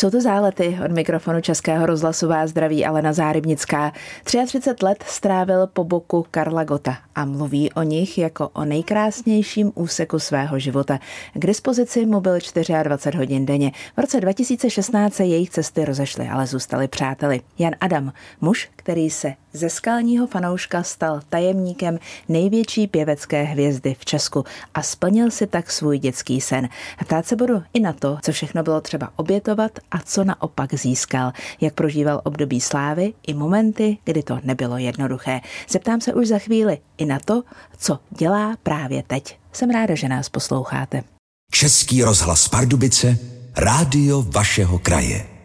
Jsou to zálety od mikrofonu Českého rozhlasu vás zdraví Alena Zárybnická. 33 let strávil po boku Karla Gota a mluví o nich jako o nejkrásnějším úseku svého života. K dispozici mu byl 24 hodin denně. V roce 2016 se jejich cesty rozešly, ale zůstali přáteli. Jan Adam, muž, který se ze skalního fanouška stal tajemníkem největší pěvecké hvězdy v Česku a splnil si tak svůj dětský sen. Ptát se budu i na to, co všechno bylo třeba obětovat a co naopak získal, jak prožíval období slávy i momenty, kdy to nebylo jednoduché. Zeptám se už za chvíli i na to, co dělá právě teď. Jsem ráda, že nás posloucháte. Český rozhlas Pardubice, rádio vašeho kraje.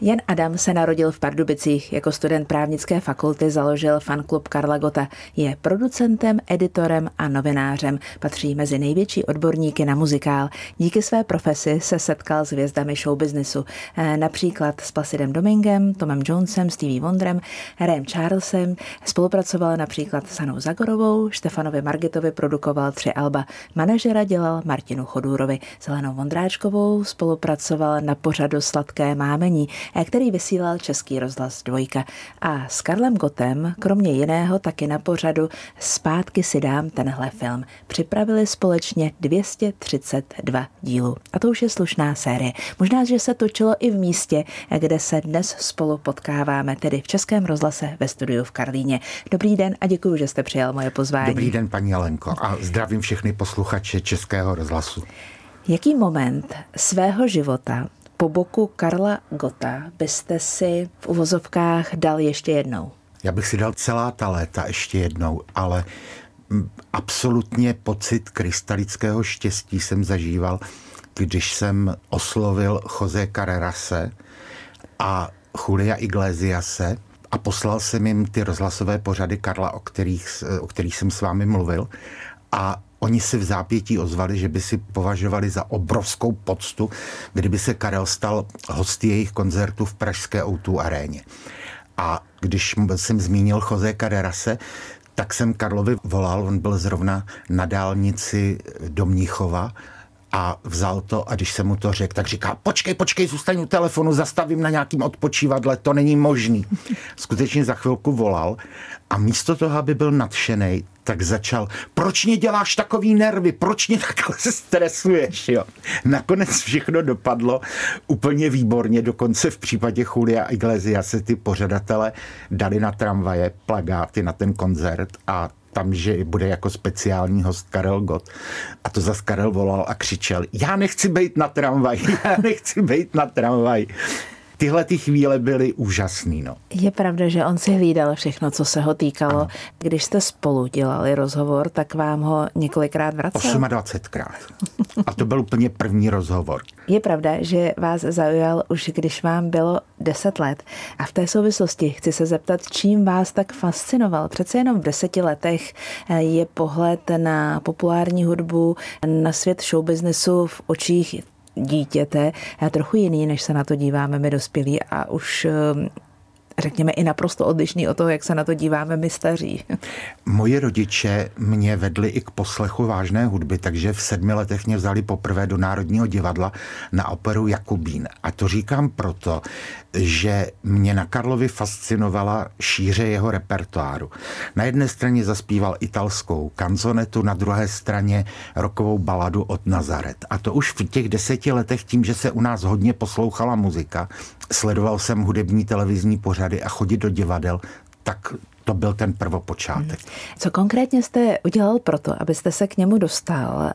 Jan Adam se narodil v Pardubicích. Jako student právnické fakulty založil fanklub Karla Gota. Je producentem, editorem a novinářem. Patří mezi největší odborníky na muzikál. Díky své profesi se setkal s hvězdami showbiznisu. Eh, například s Placidem Domingem, Tomem Jonesem, Stevie Wonderem, Rem Charlesem. Spolupracoval například s Hanou Zagorovou, Štefanovi Margitovi produkoval tři alba. Manažera dělal Martinu Chodůrovi. S Helenou Vondráčkovou spolupracoval na pořadu Sladké mámení. Eh, který vysílal Český rozhlas Dvojka. A s Karlem Gotem, kromě jiného taky na pořadu Zpátky si dám tenhle film, připravili společně 232 dílů. A to už je slušná série. Možná, že se točilo i v místě, kde se dnes spolu potkáváme, tedy v Českém rozhlase ve studiu v Karlíně. Dobrý den a děkuji, že jste přijal moje pozvání. Dobrý den, paní Alenko, a zdravím všechny posluchače Českého rozhlasu. Jaký moment svého života po boku Karla Gota byste si v uvozovkách dal ještě jednou? Já bych si dal celá ta léta ještě jednou, ale absolutně pocit krystalického štěstí jsem zažíval, když jsem oslovil Jose Carrerase a Julia Iglesiase a poslal jsem jim ty rozhlasové pořady Karla, o kterých, o kterých jsem s vámi mluvil. A Oni si v zápětí ozvali, že by si považovali za obrovskou poctu, kdyby se Karel stal hosty jejich koncertu v pražské O2 aréně. A když jsem zmínil Jose Carrerase, tak jsem Karlovi volal, on byl zrovna na dálnici do Mníchova a vzal to a když jsem mu to řekl, tak říká, počkej, počkej, zůstaň u telefonu, zastavím na nějakým odpočívadle, to není možný. Skutečně za chvilku volal a místo toho, aby byl nadšený, tak začal, proč mě děláš takový nervy, proč mě takhle stresuješ, jo. Nakonec všechno dopadlo úplně výborně, dokonce v případě Julia Iglesia se ty pořadatele dali na tramvaje plagáty na ten koncert a tam, že bude jako speciální host Karel Gott. A to zas Karel volal a křičel, já nechci být na tramvaj, já nechci být na tramvaj tyhle ty chvíle byly úžasný. No. Je pravda, že on si hlídal všechno, co se ho týkalo. Ano. Když jste spolu dělali rozhovor, tak vám ho několikrát vracel? 28krát. A to byl úplně první rozhovor. Je pravda, že vás zaujal už když vám bylo 10 let. A v té souvislosti chci se zeptat, čím vás tak fascinoval. Přece jenom v deseti letech je pohled na populární hudbu, na svět showbiznesu v očích dítěte. Trochu jiný, než se na to díváme my dospělí a už řekněme, i naprosto odlišný od toho, jak se na to díváme my staří. Moji rodiče mě vedli i k poslechu vážné hudby, takže v sedmi letech mě vzali poprvé do Národního divadla na operu Jakubín. A to říkám proto, že mě na Karlovi fascinovala šíře jeho repertoáru. Na jedné straně zaspíval italskou kanzonetu, na druhé straně rokovou baladu od Nazaret. A to už v těch deseti letech tím, že se u nás hodně poslouchala muzika, sledoval jsem hudební televizní pořady a chodit do divadel, tak to byl ten prvopočátek. Hmm. Co konkrétně jste udělal proto, abyste se k němu dostal?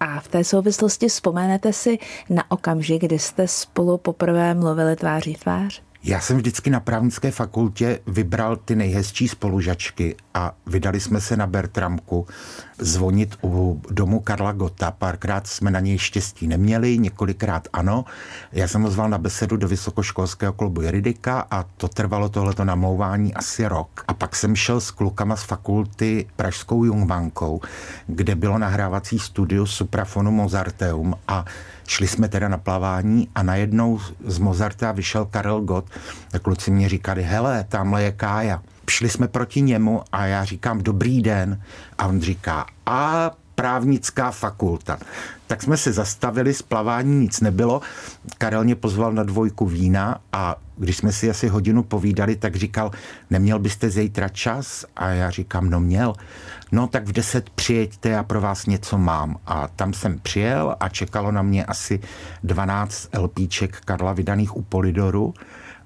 A v té souvislosti vzpomenete si na okamžik, kdy jste spolu poprvé mluvili tváří tvář? Já jsem vždycky na právnické fakultě vybral ty nejhezčí spolužačky a vydali jsme se na Bertramku zvonit u domu Karla Gota. Párkrát jsme na něj štěstí neměli, několikrát ano. Já jsem ho zval na besedu do Vysokoškolského klubu Juridika a to trvalo tohleto namlouvání asi rok. A pak jsem šel s klukama z fakulty Pražskou Jungbankou, kde bylo nahrávací studio Suprafonu Mozarteum a šli jsme teda na plavání a najednou z Mozarta vyšel Karel Gott a kluci mě říkali, hele, tamhle je Kája šli jsme proti němu a já říkám dobrý den a on říká a právnická fakulta. Tak jsme se zastavili, splavání nic nebylo. Karel mě pozval na dvojku vína a když jsme si asi hodinu povídali, tak říkal, neměl byste zítra čas? A já říkám, no měl. No tak v deset přijeďte, já pro vás něco mám. A tam jsem přijel a čekalo na mě asi 12 LPček Karla vydaných u Polidoru.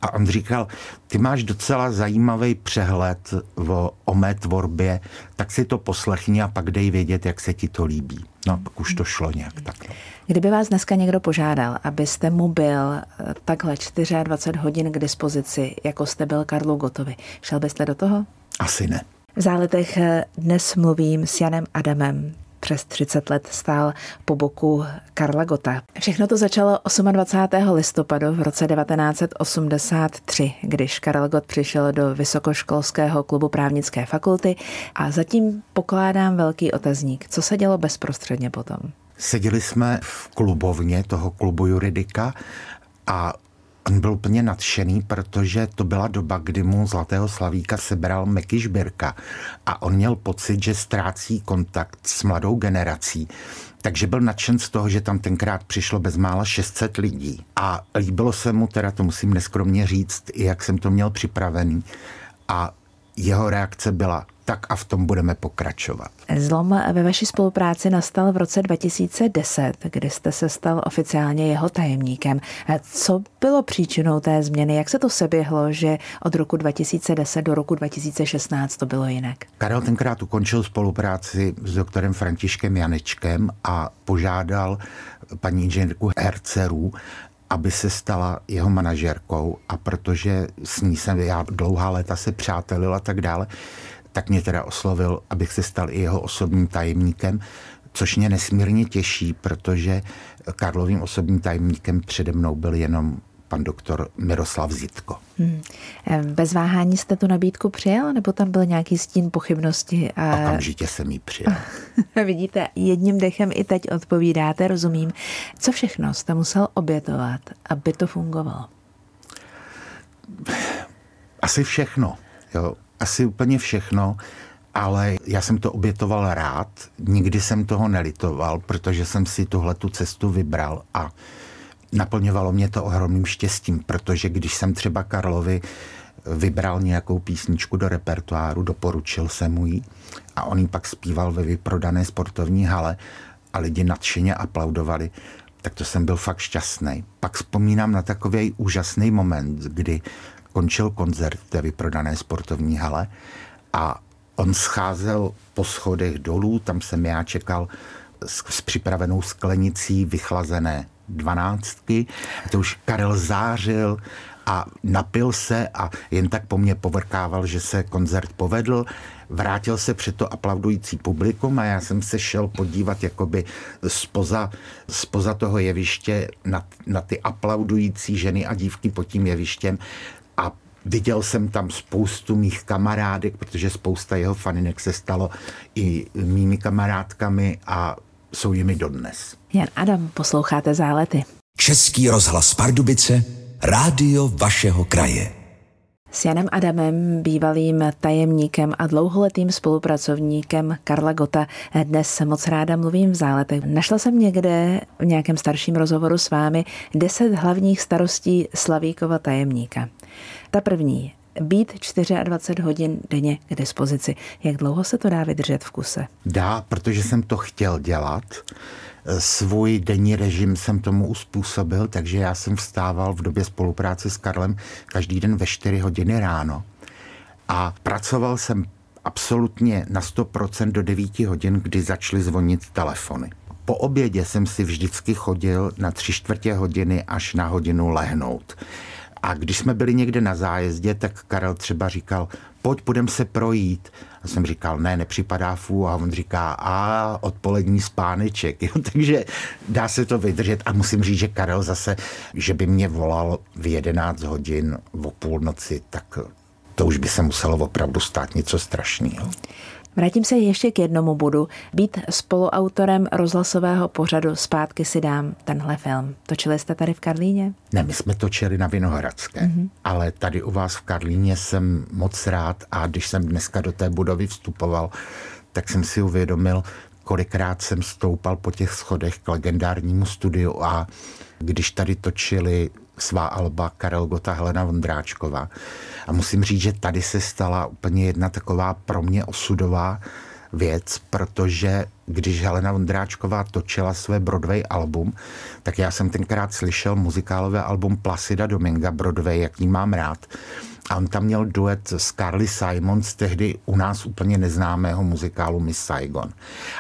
A on říkal, ty máš docela zajímavý přehled o, o mé tvorbě, tak si to poslechni a pak dej vědět, jak se ti to líbí. No, pak už to šlo nějak takhle. Kdyby vás dneska někdo požádal, abyste mu byl eh, takhle 24 hodin k dispozici, jako jste byl Karlu Gotovi, šel byste do toho? Asi ne. V záletech eh, dnes mluvím s Janem Adamem, přes 30 let stál po boku Karla Gota. Všechno to začalo 28. listopadu v roce 1983, když Karel Gott přišel do Vysokoškolského klubu právnické fakulty a zatím pokládám velký otazník. Co se dělo bezprostředně potom? Seděli jsme v klubovně toho klubu juridika a On byl úplně nadšený, protože to byla doba, kdy mu Zlatého Slavíka sebral Meky Žbirka a on měl pocit, že ztrácí kontakt s mladou generací. Takže byl nadšen z toho, že tam tenkrát přišlo bezmála 600 lidí. A líbilo se mu, teda to musím neskromně říct, jak jsem to měl připravený. A jeho reakce byla, tak a v tom budeme pokračovat. Zlom ve vaší spolupráci nastal v roce 2010, kdy jste se stal oficiálně jeho tajemníkem. Co bylo příčinou té změny? Jak se to seběhlo, že od roku 2010 do roku 2016 to bylo jinak? Karel tenkrát ukončil spolupráci s doktorem Františkem Janečkem a požádal paní inženýrku Hercerů, aby se stala jeho manažerkou a protože s ní jsem já dlouhá léta se přátelil a tak dále, tak mě teda oslovil, abych se stal i jeho osobním tajemníkem, což mě nesmírně těší, protože Karlovým osobním tajemníkem přede mnou byl jenom pan doktor Miroslav Zitko. Hmm. Bez váhání jste tu nabídku přijal, nebo tam byl nějaký stín pochybnosti? A... Okamžitě jsem ji přijal. Vidíte, jedním dechem i teď odpovídáte, rozumím. Co všechno jste musel obětovat, aby to fungovalo? Asi všechno. Jo asi úplně všechno, ale já jsem to obětoval rád, nikdy jsem toho nelitoval, protože jsem si tuhle tu cestu vybral a naplňovalo mě to ohromným štěstím, protože když jsem třeba Karlovi vybral nějakou písničku do repertoáru, doporučil jsem mu ji a on ji pak zpíval ve vyprodané sportovní hale a lidi nadšeně aplaudovali, tak to jsem byl fakt šťastný. Pak vzpomínám na takový úžasný moment, kdy končil koncert v té vyprodané sportovní hale a on scházel po schodech dolů, tam jsem já čekal s, s připravenou sklenicí vychlazené dvanáctky. To už Karel zářil a napil se a jen tak po mně povrkával, že se koncert povedl. Vrátil se před to aplaudující publikum a já jsem se šel podívat jakoby spoza, spoza toho jeviště na, na ty aplaudující ženy a dívky pod tím jevištěm. A viděl jsem tam spoustu mých kamarádek, protože spousta jeho faninek se stalo i mými kamarádkami a jsou jimi dodnes. Jan Adam, posloucháte zálety. Český rozhlas Pardubice, rádio vašeho kraje. S Janem Adamem, bývalým tajemníkem a dlouholetým spolupracovníkem Karla Gota, dnes moc ráda mluvím v záletech. Našla jsem někde v nějakém starším rozhovoru s vámi deset hlavních starostí Slavíkova tajemníka. Ta první, být 24 hodin denně k dispozici. Jak dlouho se to dá vydržet v kuse? Dá, protože jsem to chtěl dělat. Svůj denní režim jsem tomu uspůsobil, takže já jsem vstával v době spolupráce s Karlem každý den ve 4 hodiny ráno. A pracoval jsem absolutně na 100% do 9 hodin, kdy začaly zvonit telefony. Po obědě jsem si vždycky chodil na tři čtvrtě hodiny až na hodinu lehnout. A když jsme byli někde na zájezdě, tak Karel třeba říkal, pojď, půjdem se projít. A jsem říkal, ne, nepřipadá fů. A on říká, a odpolední spáneček. Jo, takže dá se to vydržet. A musím říct, že Karel zase, že by mě volal v 11 hodin o půlnoci, tak to už by se muselo opravdu stát něco strašného. Vrátím se ještě k jednomu bodu. Být spoluautorem rozhlasového pořadu Zpátky si dám tenhle film. Točili jste tady v Karlíně? Ne, my jsme točili na Vinohradské, mm-hmm. ale tady u vás v Karlíně jsem moc rád a když jsem dneska do té budovy vstupoval, tak jsem si uvědomil, kolikrát jsem stoupal po těch schodech k legendárnímu studiu a když tady točili svá alba Karel Gota, Helena Vondráčková. A musím říct, že tady se stala úplně jedna taková pro mě osudová věc, protože když Helena Vondráčková točila své Broadway album, tak já jsem tenkrát slyšel muzikálové album Placida Dominga Broadway, jak ní mám rád. A on tam měl duet s Carly Simons, tehdy u nás úplně neznámého muzikálu Miss Saigon.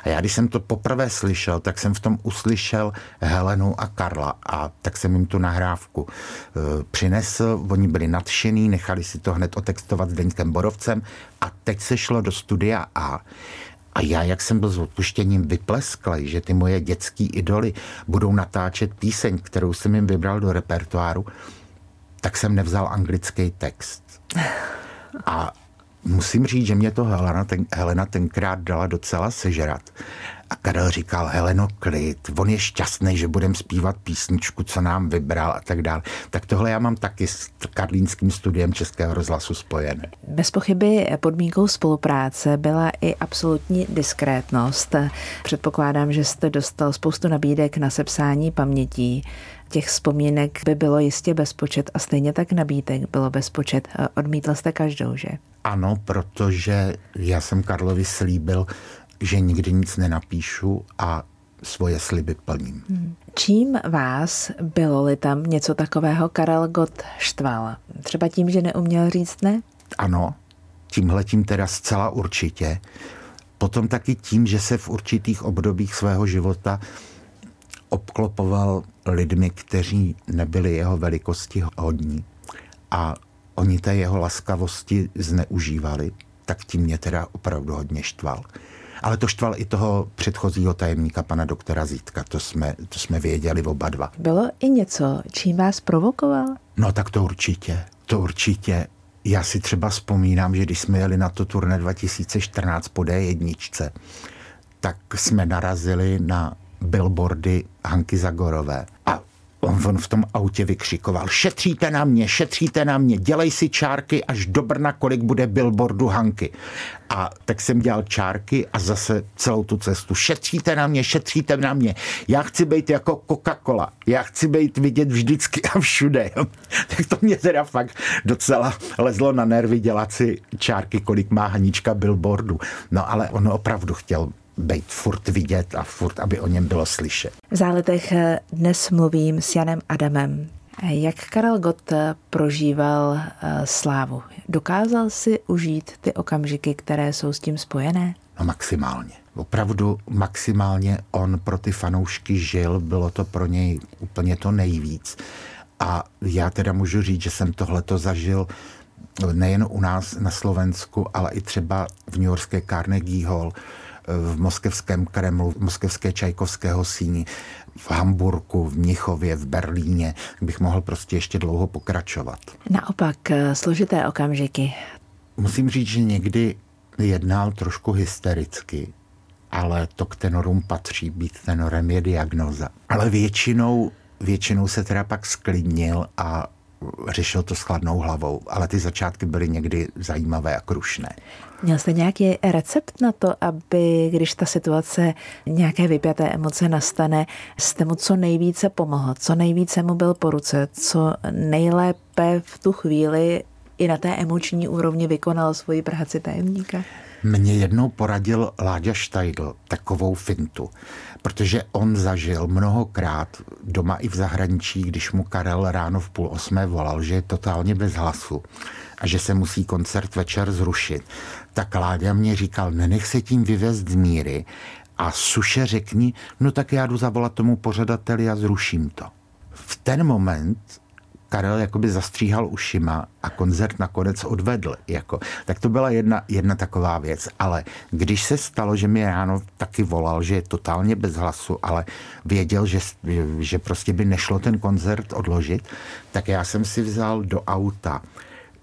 A já, když jsem to poprvé slyšel, tak jsem v tom uslyšel Helenu a Karla a tak jsem jim tu nahrávku e, přinesl. Oni byli nadšení, nechali si to hned otextovat s Deňkem Borovcem a teď se šlo do studia A. A já, jak jsem byl s odpuštěním vyplesklej, že ty moje dětský idoly budou natáčet píseň, kterou jsem jim vybral do repertoáru, tak jsem nevzal anglický text. A musím říct, že mě to Helena, ten, Helena tenkrát dala docela sežrat. A Karel říkal, Heleno, klid, on je šťastný, že budeme zpívat písničku, co nám vybral a tak dále. Tak tohle já mám taky s Karlínským studiem Českého rozhlasu spojené. Bez pochyby podmínkou spolupráce byla i absolutní diskrétnost. Předpokládám, že jste dostal spoustu nabídek na sepsání pamětí. Těch vzpomínek by bylo jistě bezpočet a stejně tak nabídek bylo bezpočet. Odmítl jste každou, že? Ano, protože já jsem Karlovi slíbil, že nikdy nic nenapíšu a svoje sliby plním. Hmm. Čím vás, bylo-li tam něco takového, Karel Gott štval? Třeba tím, že neuměl říct ne? Ano, tímhletím teda zcela určitě. Potom taky tím, že se v určitých obdobích svého života obklopoval lidmi, kteří nebyli jeho velikosti hodní a oni té jeho laskavosti zneužívali, tak tím mě teda opravdu hodně štval. Ale to štval i toho předchozího tajemníka, pana doktora Zítka, to jsme, to jsme věděli oba dva. Bylo i něco, čím vás provokoval? No tak to určitě, to určitě. Já si třeba vzpomínám, že když jsme jeli na to turné 2014 po D1, tak jsme narazili na billboardy Hanky Zagorové. A On, on v tom autě vykřikoval, šetříte na mě, šetříte na mě, dělej si čárky až do Brna, kolik bude billboardu Hanky. A tak jsem dělal čárky a zase celou tu cestu, šetříte na mě, šetříte na mě. Já chci být jako Coca-Cola, já chci být vidět vždycky a všude. tak to mě teda fakt docela lezlo na nervy dělat si čárky, kolik má Hanička billboardu. No ale on opravdu chtěl být furt vidět a furt, aby o něm bylo slyšet. V záletech eh, dnes mluvím s Janem Adamem. Jak Karel Gott eh, prožíval eh, slávu? Dokázal si užít ty okamžiky, které jsou s tím spojené? No maximálně. Opravdu maximálně on pro ty fanoušky žil, bylo to pro něj úplně to nejvíc. A já teda můžu říct, že jsem tohleto zažil nejen u nás na Slovensku, ale i třeba v New Yorkské Carnegie Hall, v moskevském Kremlu, v moskevské Čajkovského síni, v Hamburku, v Mnichově, v Berlíně, bych mohl prostě ještě dlouho pokračovat. Naopak, eh, složité okamžiky. Musím říct, že někdy jednal trošku hystericky, ale to k tenorům patří, být tenorem je diagnoza. Ale většinou, většinou se teda pak sklidnil a řešil to s chladnou hlavou, ale ty začátky byly někdy zajímavé a krušné. Měl jste nějaký recept na to, aby když ta situace, nějaké vypjaté emoce nastane, jste mu co nejvíce pomohl, co nejvíce mu byl po ruce, co nejlépe v tu chvíli i na té emoční úrovni vykonal svoji práci tajemníka? Mě jednou poradil Láďa Štajdl takovou fintu, protože on zažil mnohokrát doma i v zahraničí, když mu Karel ráno v půl osmé volal, že je totálně bez hlasu a že se musí koncert večer zrušit. Tak Láďa mě říkal, nenech se tím vyvést z míry a suše řekni, no tak já jdu zavolat tomu pořadateli a zruším to. V ten moment Karel jakoby zastříhal ušima a koncert nakonec odvedl. Jako. Tak to byla jedna, jedna taková věc. Ale když se stalo, že mi ráno taky volal, že je totálně bez hlasu, ale věděl, že, že prostě by nešlo ten koncert odložit, tak já jsem si vzal do auta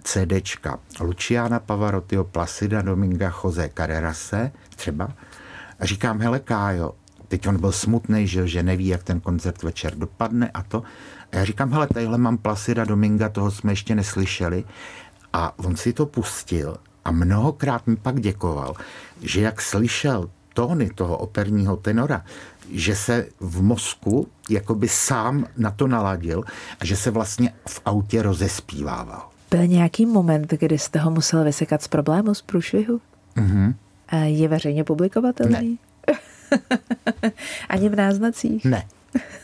CDčka Luciana Pavarottiho, Placida Dominga, Jose Carrerase třeba. A říkám, hele Kájo, teď on byl smutný, že, že neví, jak ten koncert večer dopadne a to. A já říkám, hele, tadyhle mám Placida Dominga, toho jsme ještě neslyšeli. A on si to pustil a mnohokrát mi pak děkoval, že jak slyšel tóny toho operního tenora, že se v mozku jakoby sám na to naladil a že se vlastně v autě rozespívával. Byl nějaký moment, kdy jste ho musel vysekat z problému, z průšvihu? Mm-hmm. Je veřejně publikovatelný? Ne. Ani v náznacích? Ne.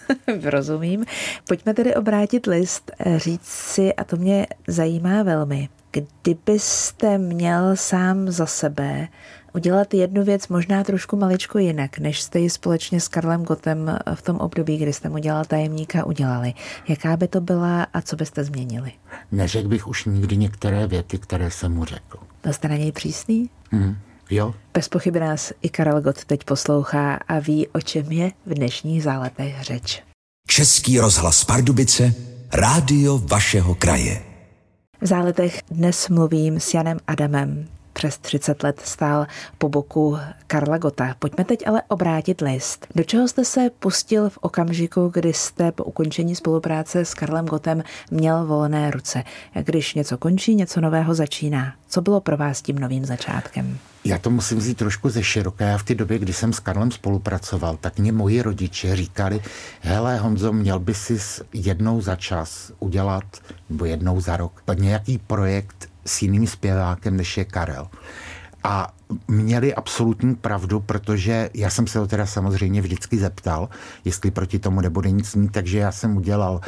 Rozumím. Pojďme tedy obrátit list, říct si, a to mě zajímá velmi, kdybyste měl sám za sebe udělat jednu věc možná trošku maličko jinak, než jste ji společně s Karlem Gotem v tom období, kdy jste mu dělal tajemníka, udělali. Jaká by to byla a co byste změnili? Neřekl bych už nikdy některé věty, které jsem mu řekl. Byl jste na něj přísný? Mm, jo. Bez pochyby nás i Karel Gott teď poslouchá a ví, o čem je v dnešních záletech řeč. Český rozhlas Pardubice, rádio vašeho kraje. V záletech dnes mluvím s Janem Adamem, přes 30 let stál po boku Karla Gota. Pojďme teď ale obrátit list. Do čeho jste se pustil v okamžiku, kdy jste po ukončení spolupráce s Karlem Gotem měl volné ruce? Když něco končí, něco nového začíná. Co bylo pro vás tím novým začátkem? Já to musím vzít trošku ze široké. Já v té době, kdy jsem s Karlem spolupracoval, tak mě moji rodiče říkali, hele Honzo, měl by si jednou za čas udělat, nebo jednou za rok, nějaký projekt s jiným zpěvákem, než je Karel. A měli absolutní pravdu, protože já jsem se ho teda samozřejmě vždycky zeptal, jestli proti tomu nebude nic mít, takže já jsem udělal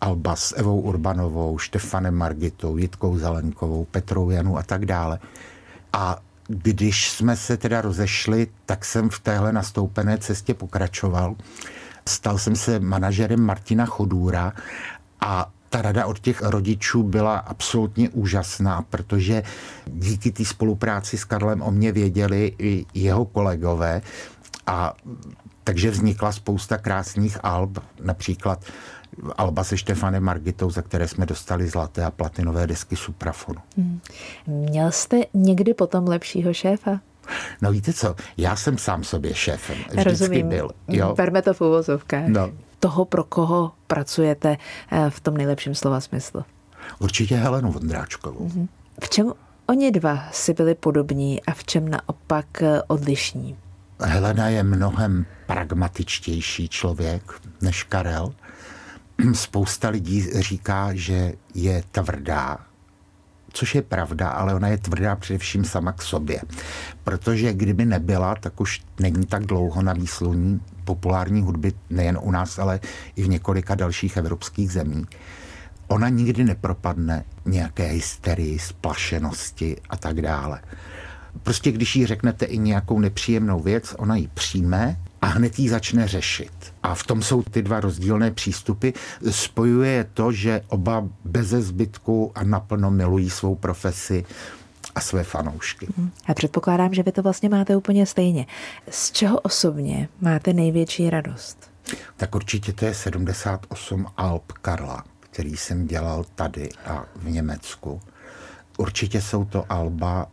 Alba s Evou Urbanovou, Štefanem Margitou, Jitkou Zelenkovou, Petrou Janu a tak dále. A když jsme se teda rozešli, tak jsem v téhle nastoupené cestě pokračoval. Stal jsem se manažerem Martina Chodůra a ta rada od těch rodičů byla absolutně úžasná, protože díky té spolupráci s Karlem o mě věděli i jeho kolegové a takže vznikla spousta krásných alb, například Alba se Štefanem Margitou, za které jsme dostali zlaté a platinové desky Suprafonu. Hmm. Měl jste někdy potom lepšího šéfa? No víte co, já jsem sám sobě šéfem. Vždycky Rozumím. byl. Jo? Berme to v uvozovkách. No. Toho, pro koho pracujete eh, v tom nejlepším slova smyslu? Určitě Helenu Vondráčkovou. Mm-hmm. V čem oni dva si byli podobní a v čem naopak eh, odlišní? Helena je mnohem pragmatičtější člověk než Karel. Spousta lidí říká, že je tvrdá, což je pravda, ale ona je tvrdá především sama k sobě. Protože kdyby nebyla, tak už není tak dlouho na výsluní populární hudby nejen u nás, ale i v několika dalších evropských zemí. Ona nikdy nepropadne nějaké hysterii, splašenosti a tak dále. Prostě když jí řeknete i nějakou nepříjemnou věc, ona ji přijme a hned ji začne řešit. A v tom jsou ty dva rozdílné přístupy. Spojuje to, že oba beze zbytku a naplno milují svou profesi a své fanoušky. A předpokládám, že vy to vlastně máte úplně stejně. Z čeho osobně máte největší radost? Tak určitě to je 78 Alp Karla, který jsem dělal tady a v Německu. Určitě jsou to alba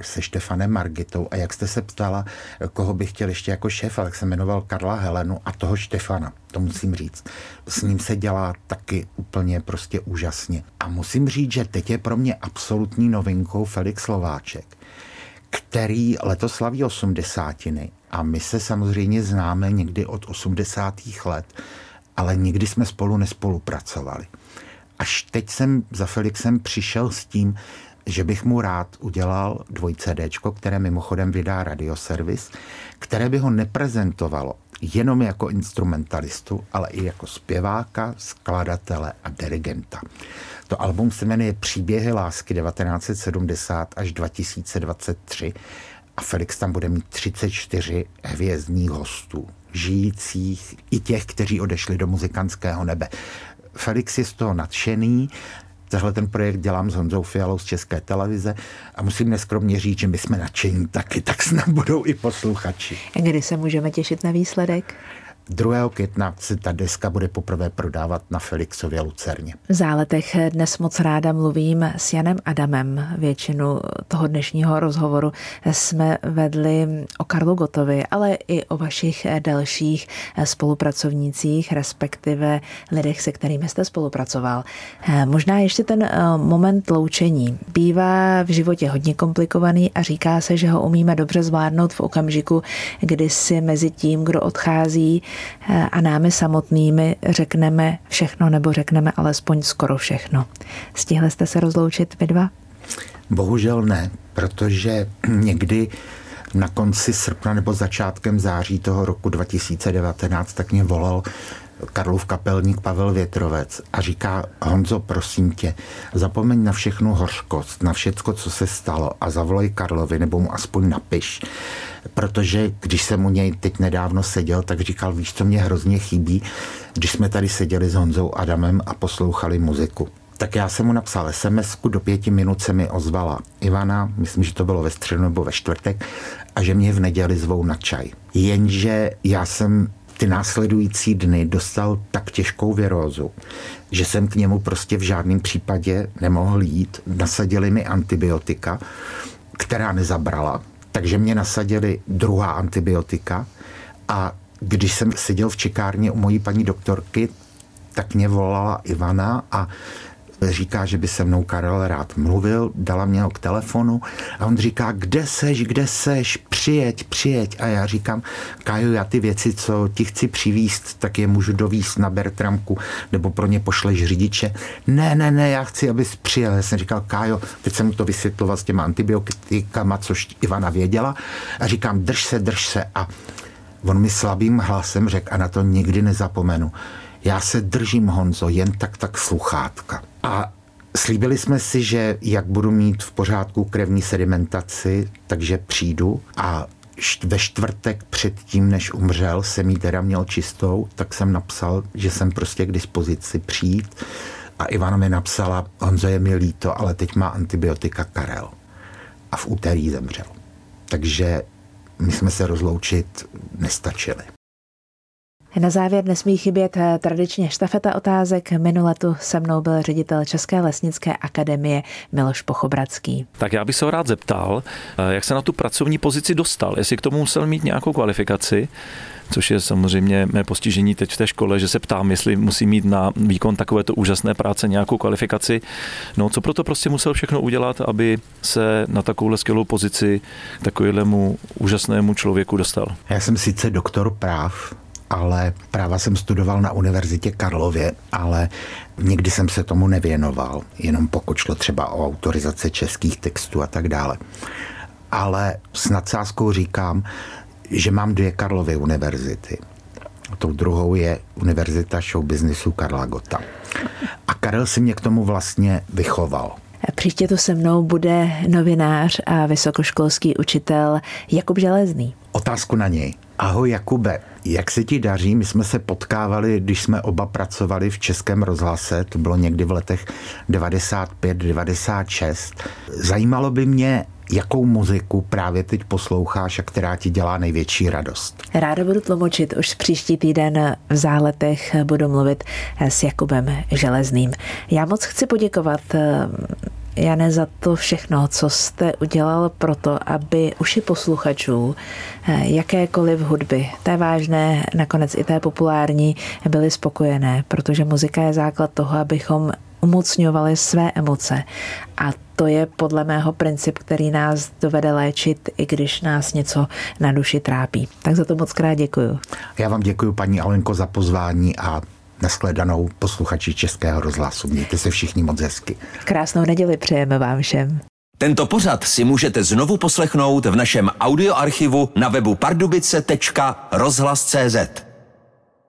se Štefanem Margitou a jak jste se ptala, koho bych chtěl ještě jako šéf, tak se jmenoval Karla Helenu a toho Štefana, to musím říct. S ním se dělá taky úplně prostě úžasně. A musím říct, že teď je pro mě absolutní novinkou Felix Slováček, který letos slaví osmdesátiny a my se samozřejmě známe někdy od 80. let, ale nikdy jsme spolu nespolupracovali. Až teď jsem za Felixem přišel s tím, že bych mu rád udělal dvoj CD, které mimochodem vydá radioservis, které by ho neprezentovalo jenom jako instrumentalistu, ale i jako zpěváka, skladatele a dirigenta. To album se jmenuje Příběhy lásky 1970 až 2023 a Felix tam bude mít 34 hvězdních hostů, žijících i těch, kteří odešli do muzikantského nebe. Felix je z toho nadšený, Tahle ten projekt dělám s Honzou Fialou z České televize a musím neskromně říct, že my jsme nadšení taky, tak snad budou i posluchači. Kdy se můžeme těšit na výsledek? 2. května se ta deska bude poprvé prodávat na Felixově Lucerně. V záletech dnes moc ráda mluvím s Janem Adamem. Většinu toho dnešního rozhovoru jsme vedli o Karlu Gotovi, ale i o vašich dalších spolupracovnících, respektive lidech, se kterými jste spolupracoval. Možná ještě ten eh, moment loučení. Bývá v životě hodně komplikovaný a říká se, že ho umíme dobře zvládnout v okamžiku, kdy si mezi tím, kdo odchází, a námi samotnými řekneme všechno nebo řekneme alespoň skoro všechno. Stihli jste se rozloučit vy dva? Bohužel ne, protože někdy na konci srpna nebo začátkem září toho roku 2019 tak mě volal Karlův kapelník Pavel Větrovec a říká, Honzo, prosím tě, zapomeň na všechnu hořkost, na všecko, co se stalo a zavolej Karlovi, nebo mu aspoň napiš. Protože když jsem u něj teď nedávno seděl, tak říkal, víš, co mě hrozně chybí, když jsme tady seděli s Honzou Adamem a poslouchali muziku. Tak já jsem mu napsal sms do pěti minut se mi ozvala Ivana, myslím, že to bylo ve středu nebo ve čtvrtek, a že mě v neděli zvou na čaj. Jenže já jsem ty následující dny dostal tak těžkou virózu, že jsem k němu prostě v žádném případě nemohl jít. Nasadili mi antibiotika, která nezabrala, takže mě nasadili druhá antibiotika a když jsem seděl v čekárně u mojí paní doktorky, tak mě volala Ivana a říká, že by se mnou Karel rád mluvil, dala mě ho k telefonu a on říká, kde seš, kde seš, přijeď, přijeď. A já říkám, Kaju, já ty věci, co ti chci přivíst, tak je můžu dovíst na Bertramku, nebo pro ně pošleš řidiče. Ne, ne, ne, já chci, abys přijel. Já jsem říkal, Kájo, teď jsem mu to vysvětloval s těma antibiotikama, což Ivana věděla. A říkám, drž se, drž se. A on mi slabým hlasem řekl, a na to nikdy nezapomenu, já se držím, Honzo, jen tak tak sluchátka. A slíbili jsme si, že jak budu mít v pořádku krevní sedimentaci, takže přijdu a ve čtvrtek předtím, než umřel, jsem jí teda měl čistou, tak jsem napsal, že jsem prostě k dispozici přijít. A Ivana mi napsala, Honzo je mi líto, ale teď má antibiotika Karel. A v úterý zemřel. Takže my jsme se rozloučit nestačili. Na závěr nesmí chybět eh, tradičně štafeta otázek. Minule tu se mnou byl ředitel České lesnické akademie Miloš Pochobradský. Tak já bych se ho rád zeptal, eh, jak se na tu pracovní pozici dostal, jestli k tomu musel mít nějakou kvalifikaci, což je samozřejmě mé postižení teď v té škole, že se ptám, jestli musí mít na výkon takovéto úžasné práce nějakou kvalifikaci. No, co proto prostě musel všechno udělat, aby se na takovouhle skvělou pozici takovému úžasnému člověku dostal? Já jsem sice doktor práv, ale práva jsem studoval na Univerzitě Karlově, ale nikdy jsem se tomu nevěnoval, jenom pokud šlo třeba o autorizace českých textů a tak dále. Ale s nadsázkou říkám, že mám dvě Karlovy univerzity. Tou druhou je Univerzita show businessu Karla Gota. A Karel si mě k tomu vlastně vychoval. Příště tu se mnou bude novinář a vysokoškolský učitel Jakub Železný. Otázku na něj. Ahoj Jakube, jak se ti daří? My jsme se potkávali, když jsme oba pracovali v Českém rozhlase, to bylo někdy v letech 95-96. Zajímalo by mě, jakou muziku právě teď posloucháš a která ti dělá největší radost. Ráda budu tlumočit, už příští týden v záletech budu mluvit s Jakubem Železným. Já moc chci poděkovat Jane, za to všechno, co jste udělal pro to, aby uši posluchačů eh, jakékoliv hudby, té vážné, nakonec i té populární, byly spokojené, protože muzika je základ toho, abychom umocňovali své emoce. A to je podle mého princip, který nás dovede léčit, i když nás něco na duši trápí. Tak za to moc krát děkuju. Já vám děkuji, paní Alenko, za pozvání a Naschledanou posluchači Českého rozhlasu. Mějte se všichni moc hezky. Krásnou neděli přejeme vám všem. Tento pořad si můžete znovu poslechnout v našem audioarchivu na webu pardubice.rozhlas.cz.